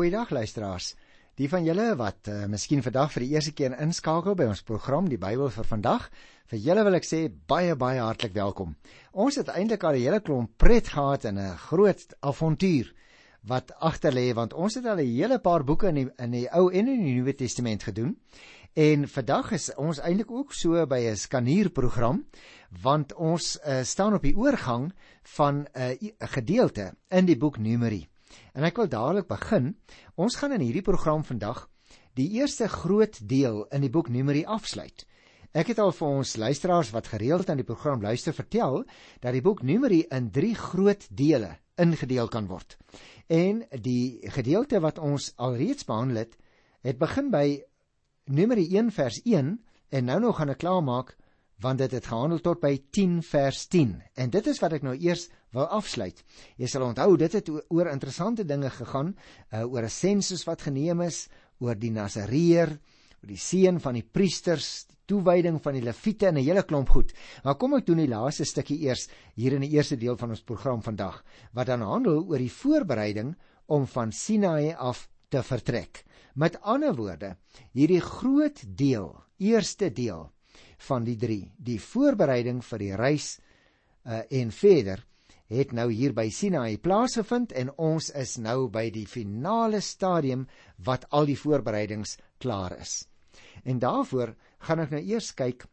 Goeiedag luisteraars. Die van julle wat uh, miskien vandag vir die eerste keer inskakel by ons program Die Bybel vir vandag, vir julle wil ek sê baie baie hartlik welkom. Ons het eintlik al 'n hele klomp pret gehad in 'n groot avontuur wat agter lê want ons het al 'n hele paar boeke in die, in die Ou en in die Nuwe Testament gedoen. En vandag is ons eintlik ook so by 'n skanierprogram want ons uh, staan op die oorgang van 'n uh, gedeelte in die boek Numeri. En ek wil dadelik begin. Ons gaan in hierdie program vandag die eerste groot deel in die boek Numeri afsluit. Ek het al vir ons luisteraars wat gereeld aan die program luister vertel dat die boek Numeri in 3 groot dele ingedeel kan word. En die gedeelte wat ons alreeds behandel het, het begin by Numeri 1 vers 1 en nou nog gaan ek klaarmaak want dit het gehandel tot by 10 vers 10. En dit is wat ek nou eers wil afsluit. Jy sal onthou dit het oor interessante dinge gegaan, uh, oor 'n sensus wat geneem is, oor die Nasareer, oor die seën van die priesters, die toewyding van die leviete en 'n hele klomp goed. Maar kom ek doen die laaste stukkie eers hier in die eerste deel van ons program vandag, wat dan handel oor die voorbereiding om van Sinaï af te vertrek. Met ander woorde, hierdie groot deel, eerste deel van die 3, die voorbereiding vir die reis uh, en verder het nou hier by Sinaï plaasgevind en ons is nou by die finale stadium wat al die voorbereidings klaar is. En daarvoor gaan ek nou eers kyk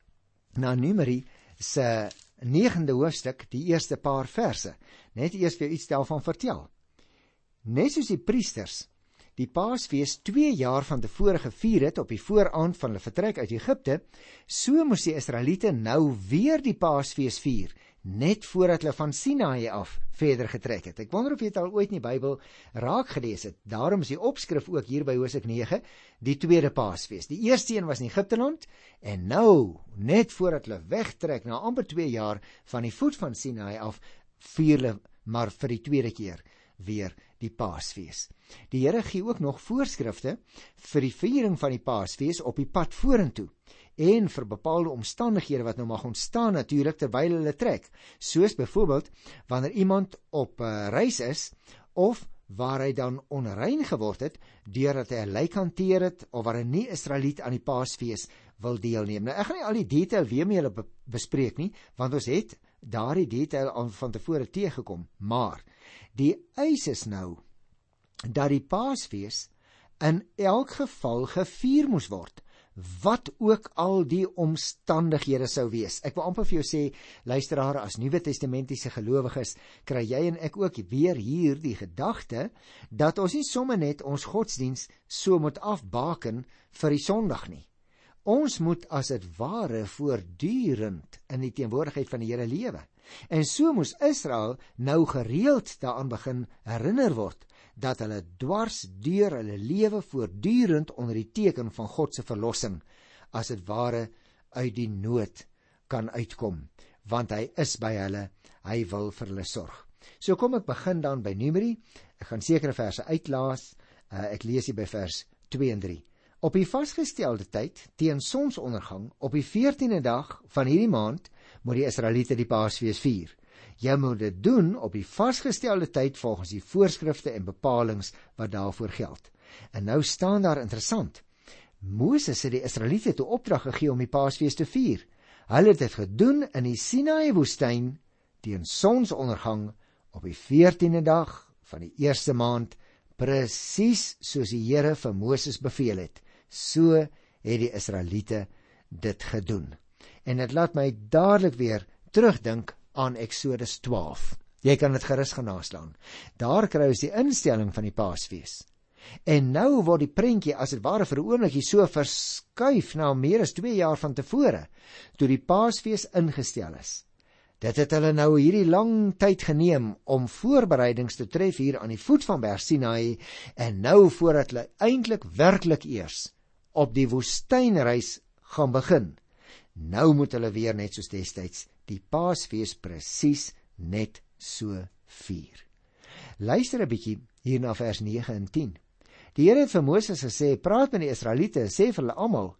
na Numeri se 9de hoofstuk, die eerste paar verse. Net eers vir iets stel van vertel. Net soos die priesters die Paasfees 2 jaar van tevore gevier het op die vooraand van hulle vertrek uit Egipte, so moes die Israeliete nou weer die Paasfees vier net voordat hulle van Sinaï af verder getrek het. Ek wonder of jy dit al ooit in die Bybel raak gelees het. Daarom is die opskrif ook hier by Hosea 9, die tweede Paasfees. Die eerste een was in Egipte land en nou, net voordat hulle wegtrek na amper 2 jaar van die voet van Sinaï af, vier hulle maar vir die tweede keer weer die Paasfees. Die Here gee ook nog voorskrifte vir die viering van die Paasfees op die pad vorentoe en vir bepaalde omstandighede wat nou mag ontstaan natuurlik terwyl hulle trek, soos byvoorbeeld wanneer iemand op 'n eh, reis is of waar hy dan onrein geword het deurdat hy 'n lijk hanteer het of waar 'n nie Israeliet aan die Paasfees wil deelneem. Nou ek gaan nie al die detail weer mee julle bespreek nie, want ons het daardie detail aan van tevore teëgekom, maar Die eis is nou dat die Paasfees in elk geval gevier moes word wat ook al die omstandighede sou wees. Ek wil amper vir jou sê, luisteraar, as Nuwe Testamentiese gelowiges, kry jy en ek ook weer hier die gedagte dat ons nie sommer net ons godsdiens so moet afbaken vir die Sondag nie. Ons moet as dit ware voortdurend in die teenwoordigheid van die Here lewe. En so moes Israel nou gereeld daaraan begin herinner word dat hulle dwars deur hulle lewe voortdurend onder die teken van God se verlossing as dit ware uit die nood kan uitkom want hy is by hulle hy wil vir hulle sorg. So kom ek begin dan by Numeri. Ek gaan sekere verse uitlaas. Uh, ek lees hier by vers 2 en 3. Op die vasgestelde tyd teen sonsondergang op die 14de dag van hierdie maand moet die Israeliete die Paasfees vier. Jy moet dit doen op die vasgestelde tyd volgens die voorskrifte en bepalinge wat daarvoor geld. En nou staan daar interessant. Moses het die Israeliete toe opdrag gegee om die Paasfees te vier. Hulle het dit gedoen in die Sinaï woestyn teen sonsondergang op die 14de dag van die eerste maand presies soos die Here vir Moses beveel het. So het die Israeliete dit gedoen. En dit laat my dadelik weer terugdink aan Eksodus 12. Jy kan dit gerus genaslaan. Daar kry ons die instelling van die Paasfees. En nou word die prentjie as dit ware vir 'n oomblikie so verskuif na meer as 2 jaar van tevore toe die Paasfees ingestel is. Dit het hulle nou hierdie lang tyd geneem om voorbereidings te tref hier aan die voet van Berg Sinai en nou voordat hulle eintlik werklik eers op die woestynreis gaan begin. Nou moet hulle weer net soos destyds die Paasfees presies net so vier. Luister 'n bietjie hier na vers 9 en 10. Die Here het vir Moses gesê: "Praat met die Israeliete, sê vir hulle almal: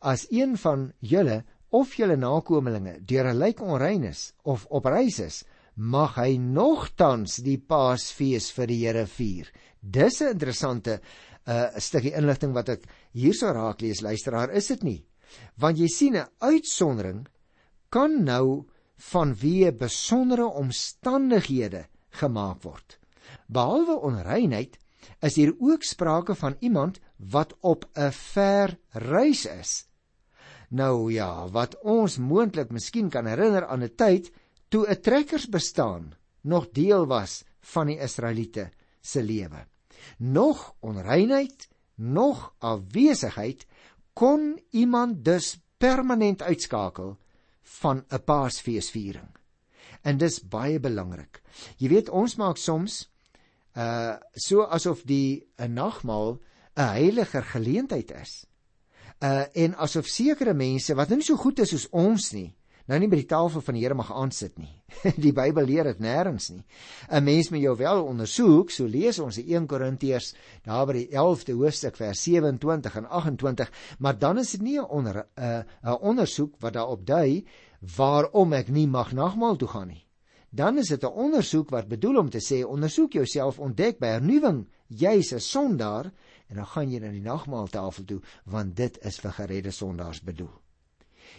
As een van julle of julle nakommelinge deur 'n lijk onrein is of op reis is, mag hy nogtans die Paasfees vir die Here vier. Dis 'n interessante 'n uh, stukkie inligting wat ek hierso raak lees luisteraar, is dit nie? Want jy sien 'n uitsondering kan nou vanweë besondere omstandighede gemaak word. Behalwe onreinheid is hier ook sprake van iemand wat op 'n ver reis is. Nou ja, wat ons moontlik miskien kan herinner aan 'n tyd toe 'n trekkers bestaan nog deel was van die Israeliete se lewe. Nog onreinheid, nog afwesigheid kon iemand dus permanent uitskakel van 'n Paasfeesviering. En dis baie belangrik. Jy weet ons maak soms uh so asof die 'n nagmaal 'n heiliger geleentheid is. Uh en asof sekere mense wat nou nie so goed is soos ons nie, nou nie by die tafel van die Here mag aansit nie. die Bybel leer dit nêrens nie. 'n Mens moet jou wel ondersoek, so lees ons in 1 Korintiërs daar by die 11de hoofstuk vers 27 en 28, maar dan is dit nie 'n onder 'n uh, 'n ondersoek wat daarop dui waarom ek nie mag nagmaal toe gaan nie. Dan is dit 'n ondersoek wat bedoel om te sê ondersoek jouself ontdek by hernuwing jy's 'n sondaar en dan gaan jy na die nagmaaltafel toe want dit is vir geredde sondaars bedoel.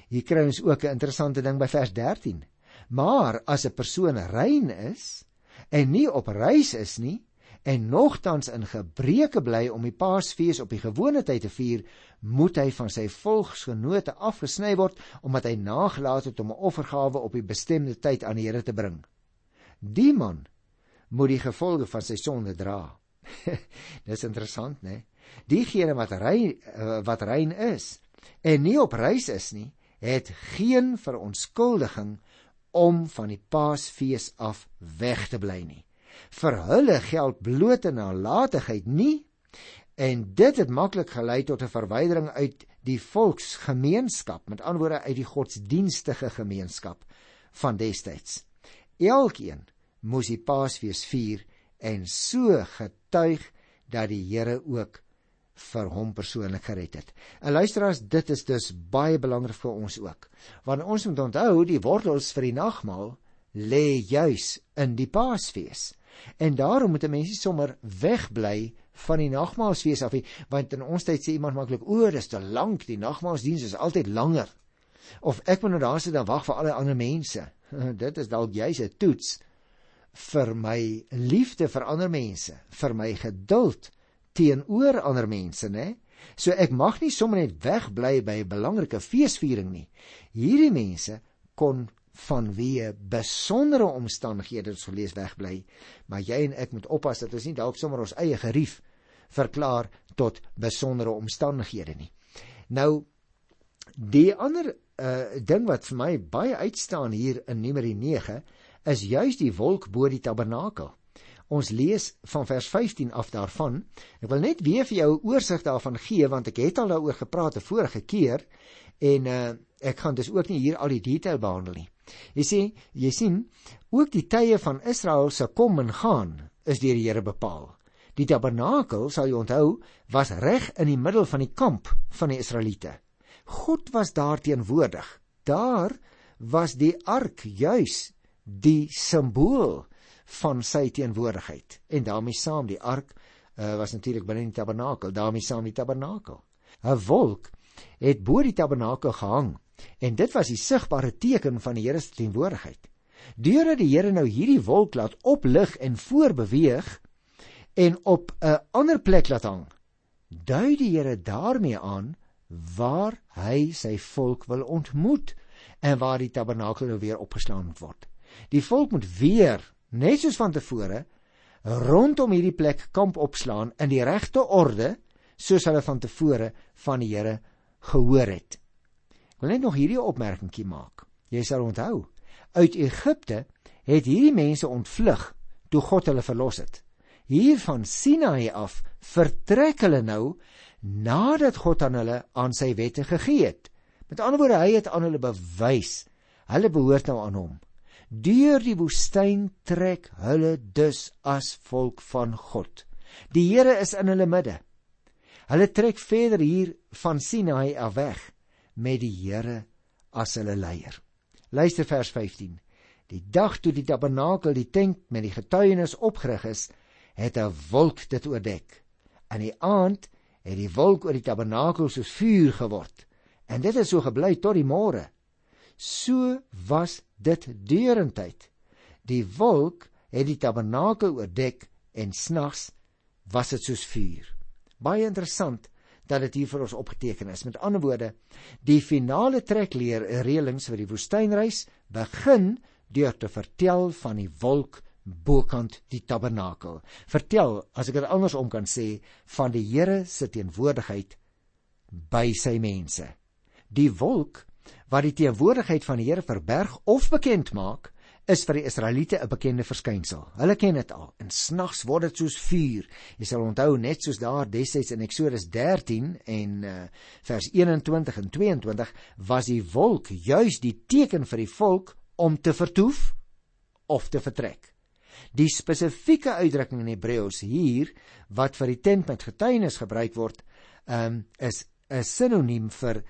Hier kry ons ook 'n interessante ding by vers 13. Maar as 'n persoon rein is en nie op reis is nie en nogtans in gebreke bly om die Paasfees op die gewone tyd te vier, moet hy van sy volksgenote afgesny word omdat hy nagelaat het om 'n offergawe op die bestemde tyd aan die Here te bring. Die man moet die gevolge van sy sonde dra. Dis interessant, né? Diegene wat rein eh, wat rein is en nie op reis is nie, het geen verontskuldiging om van die Paasfees af weg te bly nie. Vir hulle geld blote nalatigheid nie en dit het maklik gelei tot 'n verwydering uit die volksgemeenskap, met ander woorde uit die godsdienstige gemeenskap van destyds. Elkeen moes die Paasfees vier en so getuig dat die Here ook vir hom persoonlik gered het. En luisteraars, dit is dus baie belangrik vir ons ook. Want ons moet onthou die wortels vir die nagmaal lê juis in die Paasfees. En daarom moet 'n mens nie sommer wegbly van die nagmaalsfees af nie, want in ons tyd sê iemand maklik, "O, dis te lank, die nagmaalsdiens is altyd langer." Of ek moet nou daar sit en wag vir al die ander mense. Dit is dalk juis 'n toets vir my liefde vir ander mense, vir my geduld teenoor ander mense, né? So ek mag nie sommer net wegbly by 'n belangrike feesviering nie. Hierdie mense kon vanweë besondere omstandighede sou lees wegbly, maar jy en ek moet oppas dat ons nie dalk sommer ons eie gerief verklaar tot besondere omstandighede nie. Nou die ander uh ding wat vir my baie uitstaan hier in Numeri 9 is juis die wolk bo die tabernakel. Ons lees van vers 15 af daarvan. Ek wil net weer vir jou 'n oorsig daarvan gee want ek het al daaroor gepraat 'n vorige keer en uh, ek gaan dus ook nie hier al die detail behandel nie. Jy sien, jy sien, ook die tye van Israel se kom en gaan is deur die Here bepaal. Die tabernakel, sal jy onthou, was reg in die middel van die kamp van die Israeliete. God was daar teenwoordig. Daar was die ark juis die simbool van sy teenwoordigheid. En daarmee saam die ark uh, was natuurlik binne die tabernakel. Daarmee saam die tabernakel. 'n wolk het bo die tabernakel gehang. En dit was die sigbare teken van die Here se teenwoordigheid. Deurdat die Here nou hierdie wolk laat oplig en voorbeweeg en op 'n ander plek laat hang dui die Here daarmee aan waar hy sy volk wil ontmoet en waar die tabernakel nou weer opgeslaan word. Die volk moet weer, net soos van tevore, rondom hierdie plek kamp opslaan in die regte orde soos hulle van tevore van die Here gehoor het. Ek wil net nog hierdie opmerkingie maak. Jy sal onthou, uit Egipte het hierdie mense ontvlug toe God hulle verlos het. Hier van Sinaï af vertrek hulle nou nadat God aan hulle aan sy wette gegee het. Met ander woorde, hy het aan hulle bewys hulle behoort nou aan hom. Deur die woestyn trek hulle dus as volk van God. Die Here is in hulle midde. Hulle trek verder hier van Sinai af weg met die Here as hulle leier. Luister vers 15. Die dag toe die tabernakel, die tent met die getuienis opgerig is, het 'n wolk dit oordek. In die aand het die wolk oor die tabernakel soos vuur geword. En dit het so gebly tot die môre. So was dit deurentyd. Die wolk het die tabernakel oordek en snags was dit soos vuur. Baie interessant dat dit hier vir ons opgeteken is. Met ander woorde, die finale trekleer reëlings vir die woestynreis begin deur te vertel van die wolk bokant die tabernakel. Vertel, as ek dit andersom kan sê, van die Here se teenwoordigheid by sy mense. Die wolk wat die teenwoordigheid van die Here verberg of bekend maak, is vir die Israeliete 'n bekende verskynsel. Hulle ken dit al. En snags word dit soos vuur. Jy sal onthou net soos daar destyds in Eksodus 13 en uh, vers 21 en 22 was die wolk juis die teken vir die volk om te vertoef of te vertrek. Die spesifieke uitdrukking in Hebreëus hier wat vir die tent met getuienis gebruik word, um, is 'n sinoniem vir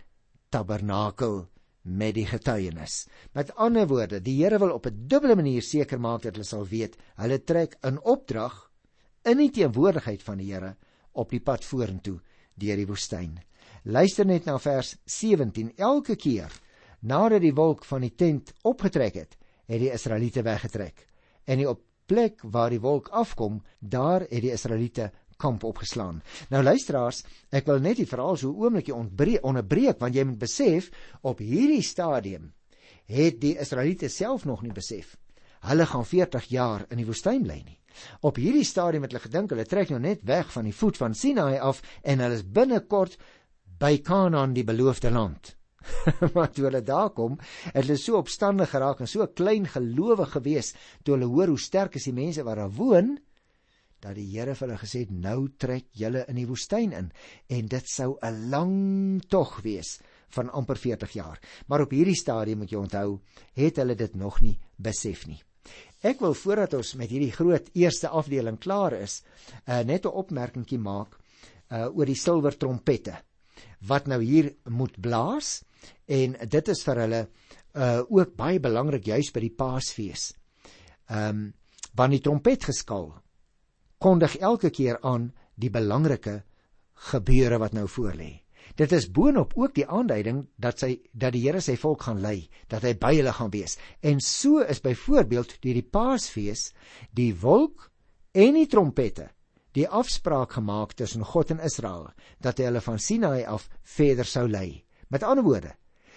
tabernakel met die getuienis. Met ander woorde, die Here wil op 'n dubbele manier seker maak dat hulle sal weet, hulle trek in opdrag in die teenwoordigheid van die Here op die pad vorentoe deur die woestyn. Luister net na vers 17. Elke keer nadat die wolk van die tent opgetrek het, het die Israeliete weggetrek. En die op plek waar die wolk afkom, daar het die Israeliete kamp opgeslaan. Nou luisteraars, ek wil net die verhaal so oomblikie ontbreek onderbreek want jy moet besef op hierdie stadium het die Israeliete self nog nie besef. Hulle gaan 40 jaar in die woestyn bly nie. Op hierdie stadium het hulle gedink hulle trek nou net weg van die voet van Sinai af en hulle is binnekort by Kanaan die beloofde land. maar toe hulle daar kom, het hulle so opstandig geraak en so klein gelowig gewees toe hulle hoor hoe sterk is die mense wat daar woon dat die Here vir hulle gesê het nou trek julle in die woestyn in en dit sou 'n lang tog wees van amper 40 jaar. Maar op hierdie stadium moet jy onthou, het hulle dit nog nie besef nie. Ek wil voordat ons met hierdie groot eerste afdeling klaar is, uh, net 'n opmerkingkie maak uh, oor die silwer trompette wat nou hier moet blaas en dit is vir hulle uh, ook baie belangrik juis by die Paasfees. Ehm um, wanneer die trompet geskal kondig elke keer aan die belangrike gebeure wat nou voorlê. Dit is boonop ook die aanduiding dat sy dat die Here sy volk gaan lei, dat hy by hulle gaan wees. En so is byvoorbeeld deur die Paasfees die wolk en die trompette die afspraak gemaak tussen God en Israel dat hy hulle van Sinai af verder sou lei. Met ander woorde,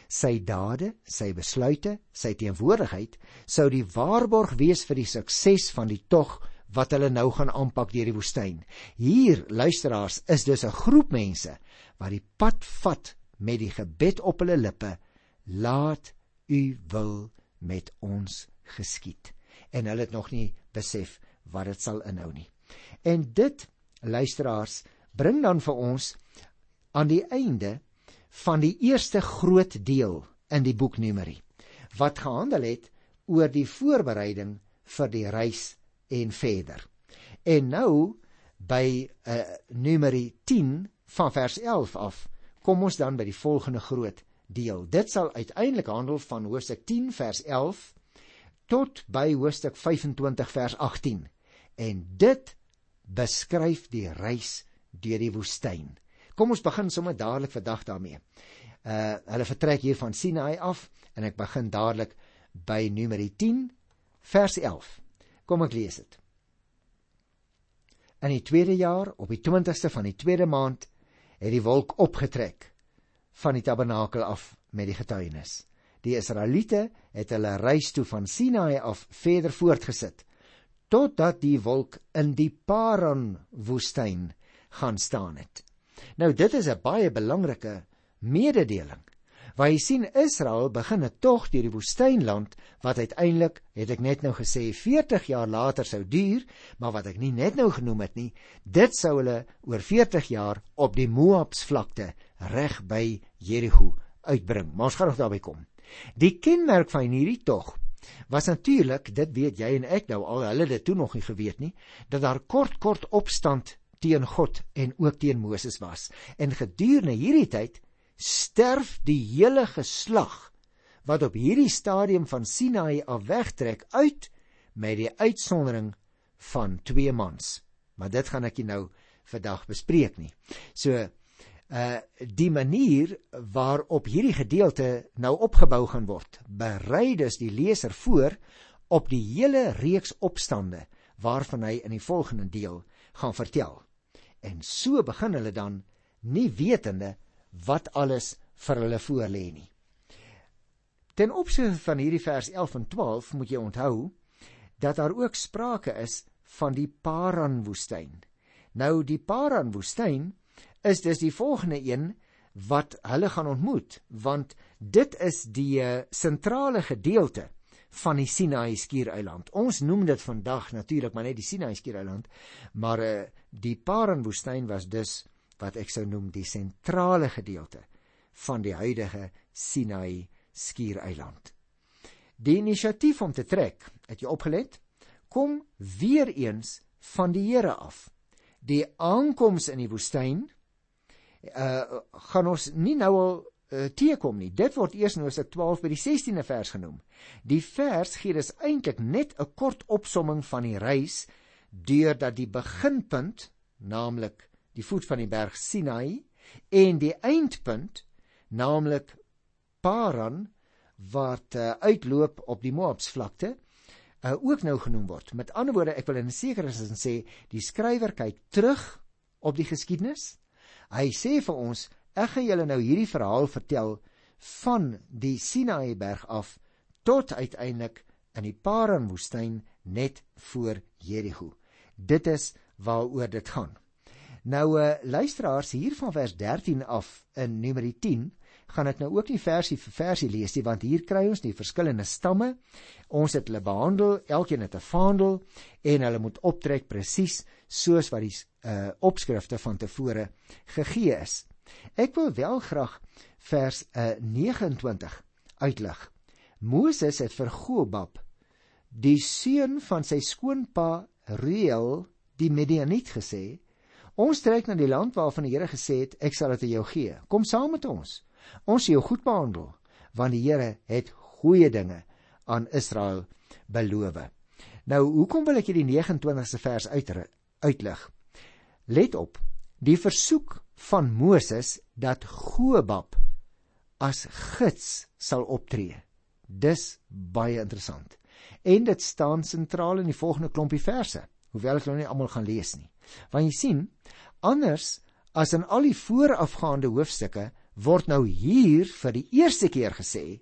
sy dade, sy besluite, sy teenwoordigheid sou die waarborg wees vir die sukses van die tog wat hulle nou gaan aanpak deur die woestyn. Hier, luisteraars, is dus 'n groep mense wat die pad vat met die gebed op hulle lippe, laat u wil met ons geskied. En hulle het nog nie besef wat dit sal inhou nie. En dit, luisteraars, bring dan vir ons aan die einde van die eerste groot deel in die boek Numeri wat gehandel het oor die voorbereiding vir die reis en verder. En nou by uh, Numeri 10 van vers 11 af kom ons dan by die volgende groot deel. Dit sal uiteindelik handel van hoofstuk 10 vers 11 tot by hoofstuk 25 vers 18. En dit beskryf die reis deur die woestyn. Kom ons begin sommer dadelik vandag daarmee. Uh hulle vertrek hier van Sinai af en ek begin dadelik by Numeri 10 vers 11. Kom ek lees dit. In die tweede jaar, op die 20ste van die tweede maand, het die wolk opgetrek van die tabernakel af met die getuienis. Die Israeliete het hulle reis toe van Sinai af verder voortgesit totdat die wolk in die Paran woestyn gaan staan het. Nou dit is 'n baie belangrike mededeling waar jy sien Israel begin 'n tog deur die woestynland wat uiteindelik, het ek net nou gesê, 40 jaar later sou duur, maar wat ek nie net nou genoem het nie, dit sou hulle oor 40 jaar op die Moabs vlakte reg by Jerigo uitbring. Maar ons gaan nog daarby kom. Die kenmerk van hierdie tog was natuurlik, dit weet jy en ek nou al, hulle het dit toe nog nie geweet nie, dat daar kort kort opstand teen God en ook teen Moses was. En gedurende hierdie tyd sterf die hele geslag wat op hierdie stadium van Sinai af wegtrek uit met die uitsondering van twee mans. Maar dit gaan ek nou vandag bespreek nie. So uh die manier waarop hierdie gedeelte nou opgebou gaan word, berei dus die leser voor op die hele reeks opstande waarvan hy in die volgende deel gaan vertel. En so begin hulle dan nie wetende wat alles vir hulle voorlê nie. Ten opsigte van hierdie vers 11 en 12 moet jy onthou dat daar ook sprake is van die Paran woestyn. Nou die Paran woestyn is dus die volgende een wat hulle gaan ontmoet want dit is die eh, sentrale gedeelte van die Sinai skiereiland. Ons noem dit vandag natuurlik maar net die Sinai skiereiland, maar uh, die Paran woestyn was dus wat ek sou noem die sentrale gedeelte van die huidige Sinai skiereiland. Die inisiatief om te trek, het jy opgelet, kom weer eens van die Here af. Die aankoms in die woestyn uh gaan ons nie nou al uh, teekom nie. Dit word eers in Hosea 12 by die 16de vers genoem. Die vers gee dus eintlik net 'n kort opsomming van die reis deurdat die beginpunt, naamlik die voet van die berg Sinai en die eindpunt, naamlik Paran wat uh, uitloop op die Moabs vlakte, uh, ook nou genoem word. Met ander woorde, ek wil in sekere sin sê, die skrywer kyk terug op die geskiedenis. Hy sê vir ons, ek gaan julle nou hierdie verhaal vertel van die Sinaï berg af tot uiteindelik in die Paran woestyn net voor Jerigo. Dit is waaroor dit gaan. Nou uh, luisteraars hier van vers 13 af in Numeri 10 gaan ek nou ook nie versie vir versie lees nie want hier kry ons die verskillende stamme. Ons het hulle behandel, elkeen het 'n vaandel en hulle moet optrek presies soos wat die uh, opskrifte van tevore gegee is. Ek wil wel graag vers uh, eh, 29 uitlig. Moses het vir Gobab, die seun van sy skoonpa Reuel, die Midianiet gesê: "Ons trek na die land waarvan die Here gesê het, ek sal dit aan jou gee. Kom saam met ons. Ons sal jou goed behandel, want die Here het goeie dinge aan Israel beloof." Nou, hoekom wil ek hierdie 29ste vers uitlig? Let op, die versoek van Moses dat Gobab as gids sal optree. Dis baie interessant. En dit staan sentraal in die volgende klompie verse, hoewel ek nou nie almal gaan lees nie. Want jy sien, anders as in al die voorafgaande hoofstukke word nou hier vir die eerste keer gesê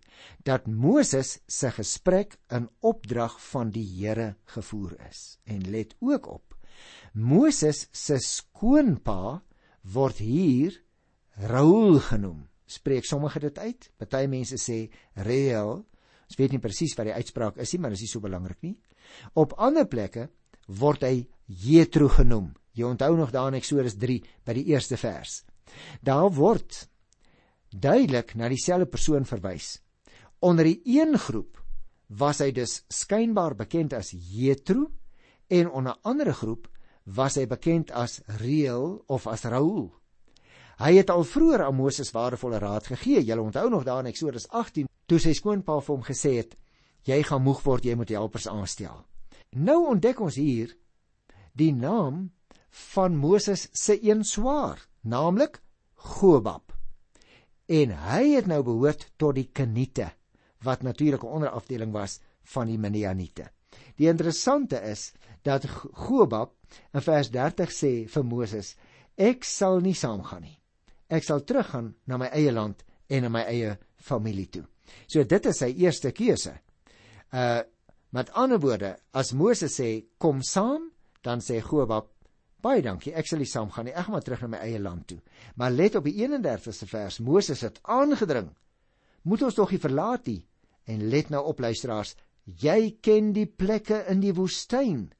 dat Moses se gesprek in opdrag van die Here gevoer is. En let ook op. Moses se skoonpa word hier Raul genoem. Spreek sommige dit uit. Party mense sê Reuel. Ons weet nie presies wat die uitspraak is nie, maar dit is nie so belangrik nie. Op ander plekke word hy Jethro genoem. Jy onthou nog daar in Eksodus 3 by die eerste vers. Daar word duidelik na dieselfde persoon verwys. Onder die een groep was hy dus skynbaar bekend as Jethro en onder 'n ander groep was hy bekend as Reel of as Raul. Hy het al vroeër aan Moses waardevolle raad gegee. Jy onthou nog daar in Eksodus 18 toe sy skoonpa vir hom gesê het: "Jy gaan moeg word, jy moet helpers aanstel." Nou ontdek ons hier die naam van Moses se een swaar, naamlik Gobab. En hy het nou behoort tot die Keniete, wat natuurlik 'n onderafdeling was van die Midianiete. Die interessante is dat Gobab in vers 30 sê vir Moses: "Ek sal nie saamgaan nie. Ek sal teruggaan na my eie land en na my eie familie toe." So dit is sy eerste keuse. Uh met ander woorde, as Moses sê kom saam, dan sê Gobab: "Baie dankie, ek sal nie saamgaan nie. Ek gaan maar terug na my eie land toe." Maar let op die 31ste vers. Moses het aangedring: "Moet ons tog nie verlaat nie." En let nou op luisteraars, jy ken die plekke in die woestyn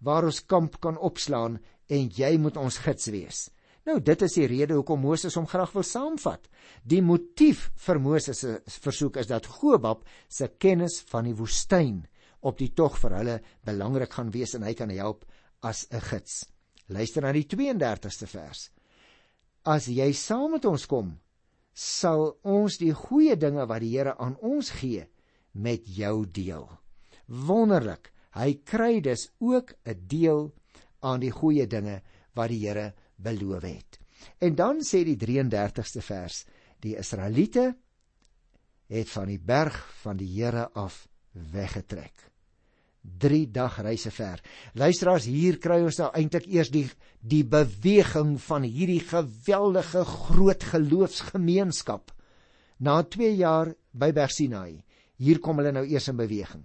waar ons kamp kan opslaan en jy moet ons gids wees. Nou dit is die rede hoekom Moses hom graag wil saamvat. Die motief vir Moses se versoek is dat Gobab se kennis van die woestyn op die tog vir hulle belangrik gaan wees en hy kan help as 'n gids. Luister na die 32ste vers. As jy saam met ons kom, sal ons die goeie dinge wat die Here aan ons gee met jou deel. Wonderlik. Hy kry dus ook 'n deel aan die goeie dinge wat die Here beloof het. En dan sê die 33ste vers: Die Israeliete het van die berg van die Here af weggetrek. 3 dag reise ver. Luisteraars, hier kry ons nou eintlik eers die die beweging van hierdie geweldige groot geloofsgemeenskap. Na 2 jaar by Berg Sinai, hier kom hulle nou eers in beweging.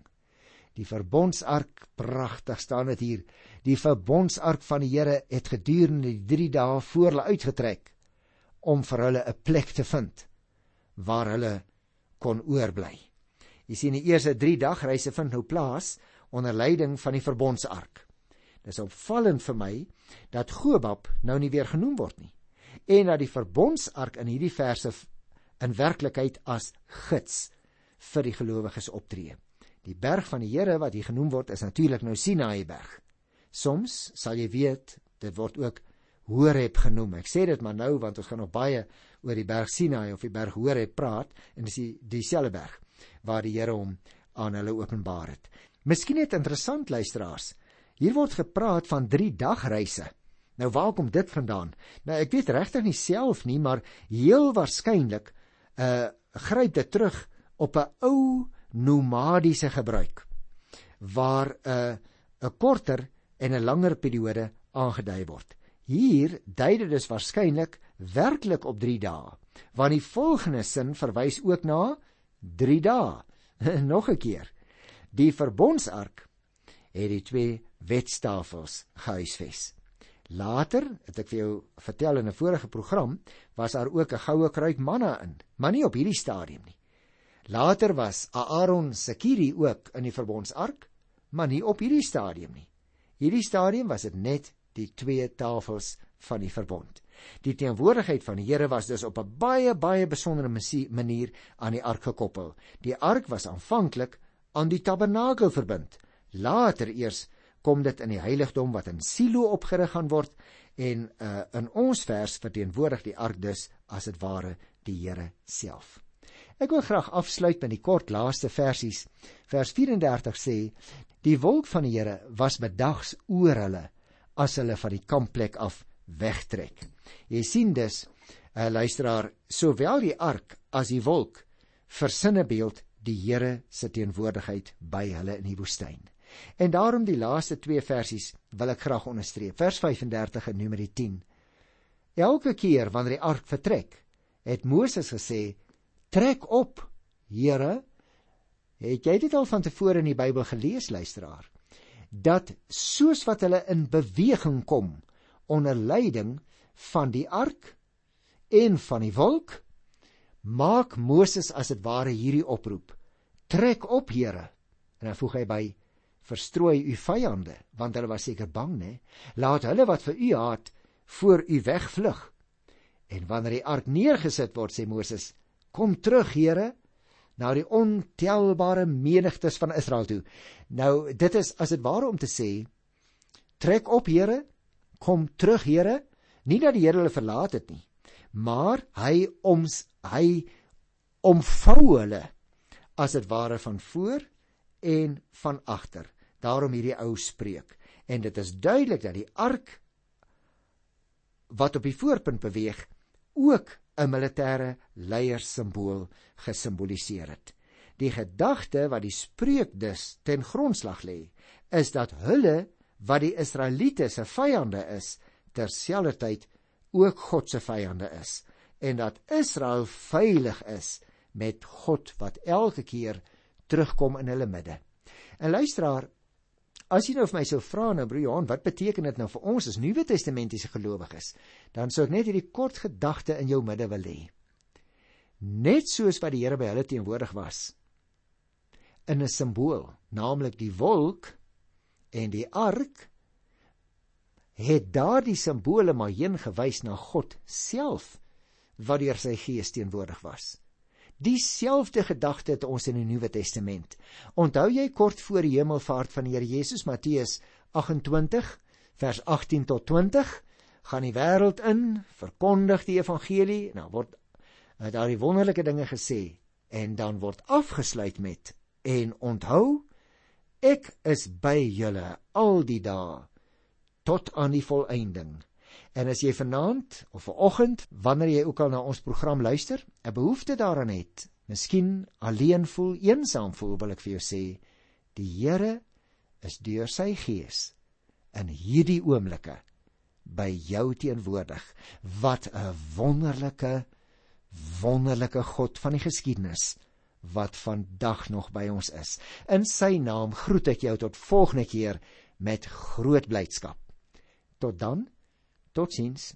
Die verbondsark, pragtig staan dit hier. Die verbondsark van die Here het gedurende die 3 dae voor hulle uitgetrek om vir hulle 'n plek te vind waar hulle kon oorbly. Jy sien die eerste 3 dag reise vind nou plaas onder leiding van die verbondsark. Dis opvallend vir my dat Gobab nou nie weer genoem word nie en dat die verbondsark in hierdie verse in werklikheid as gids vir die gelowiges optree. Die berg van die Here wat hier genoem word is natuurlik nou Sinaï berg. Soms sal jy weet dit word ook Horeb genoem. Ek sê dit maar nou want ons gaan nog baie oor die berg Sinaï of die berg Horeb praat en dis die dieselfde berg waar die Here hom aan hulle openbaar het. Miskien net interessant luisteraars. Hier word gepraat van 3 dagreise. Nou waar kom dit vandaan? Nou ek weet regtig nie self nie, maar heel waarskynlik uh gryp dit terug op 'n ou nomadiese gebruik waar 'n uh, 'n korter en 'n langer periode aangedui word. Hier dui dit dus waarskynlik werklik op 3 dae, want die volgende sin verwys ook na 3 dae. Nog 'n keer. Die verbondsark het die twee wetstafels gehuisves. Later, het ek vir jou vertel in 'n vorige program, was daar ook 'n goue kruik manna in, maar nie op hierdie stadium nie. Later was Aaron se kierie ook in die verbondsark, maar nie op hierdie stadium nie. Hierdie stadium was dit net die twee tafels van die verbond. Die teenwoordigheid van die Here was dus op 'n baie baie besondere manier aan die ark gekoppel. Die ark was aanvanklik aan die tabernakel verbind. Later eers kom dit in die heiligdom wat in Silo opgerig gaan word en uh, in ons vers verteenwoordig die ark dus as dit ware die Here self. Ek wil graag afsluit met die kort laaste versies. Vers 34 sê: Die wolk van die Here was bedags oor hulle as hulle van die kampplek af wegtrek. Jy sien dus, uh, luisteraar, sowel die ark as die wolk versinne beeld die Here se teenwoordigheid by hulle in die woestyn. En daarom die laaste twee versies wil ek graag onderstreep. Vers 35 en Numeri 10. Elke keer wanneer die ark vertrek, het Moses gesê: "Trek op, Here." Het jy dit al van tevore in die Bybel gelees, luisteraar? Dat soos wat hulle in beweging kom onder leiding van die ark en van die wolk, maak Moses as dit ware hierdie oproep: Trek op, Here. En dan voeg hy by: Verstrooi u vyande, want hulle was seker bang, né? Laat hulle wat vir u haat voor u wegvlug. En wanneer die ark neergesit word, sê Moses: Kom terug, Here, na die ontelbare menigtes van Israel toe. Nou, dit is as dit ware om te sê: Trek op, Here, kom terug, Here. Nie dat die Here hulle verlaat het nie, maar hy oms hy omvou hulle as dit ware van voor en van agter. Daarom hierdie ou spreek. En dit is duidelik dat die ark wat op die voorpunt beweeg ook 'n militêre leiersimbool gesimboliseer het. Die gedagte wat die spreek dus ten grondslag lê, is dat hulle wat die Israeliete se vyande is, terselfdertyd ook God se vyande is en dat Israel veilig is met God wat elke keer terugkom in hulle midde. En luisteraar, as jy nou vir my sou vra nou broer Johan, wat beteken dit nou vir ons as Nuwe Testamentiese gelowiges? Dan sou ek net hierdie kort gedagte in jou midde wil hê. Net soos wat die Here by hulle teenwoordig was in 'n simbool, naamlik die wolk en die ark, het daardie simbole maar heen gewys na God self wat deur sy gees teenwoordig was. Dieselfde gedagte het ons in die Nuwe Testament. Onthou jy kort voor die hemelvaart van die Here Jesus Matteus 28 vers 18 tot 20 gaan die wêreld in, verkondig die evangelie, nou word uh, daardie wonderlike dinge gesê en dan word afgesluit met en onthou ek is by julle al die dae tot aan die volëinding. En as jy vanaand of vanoggend wanneer jy ook al na ons program luister, 'n behoefte daaraan het, miskien alleen voel, eensaam voel, wil ek vir jou sê, die Here is deur sy gees in hierdie oomblikke by jou teenwoordig. Wat 'n wonderlike wonderlike God van die geskiedenis wat vandag nog by ons is. In sy naam groet ek jou tot volgende keer met groot blydskap. Tot dan. Totsiens.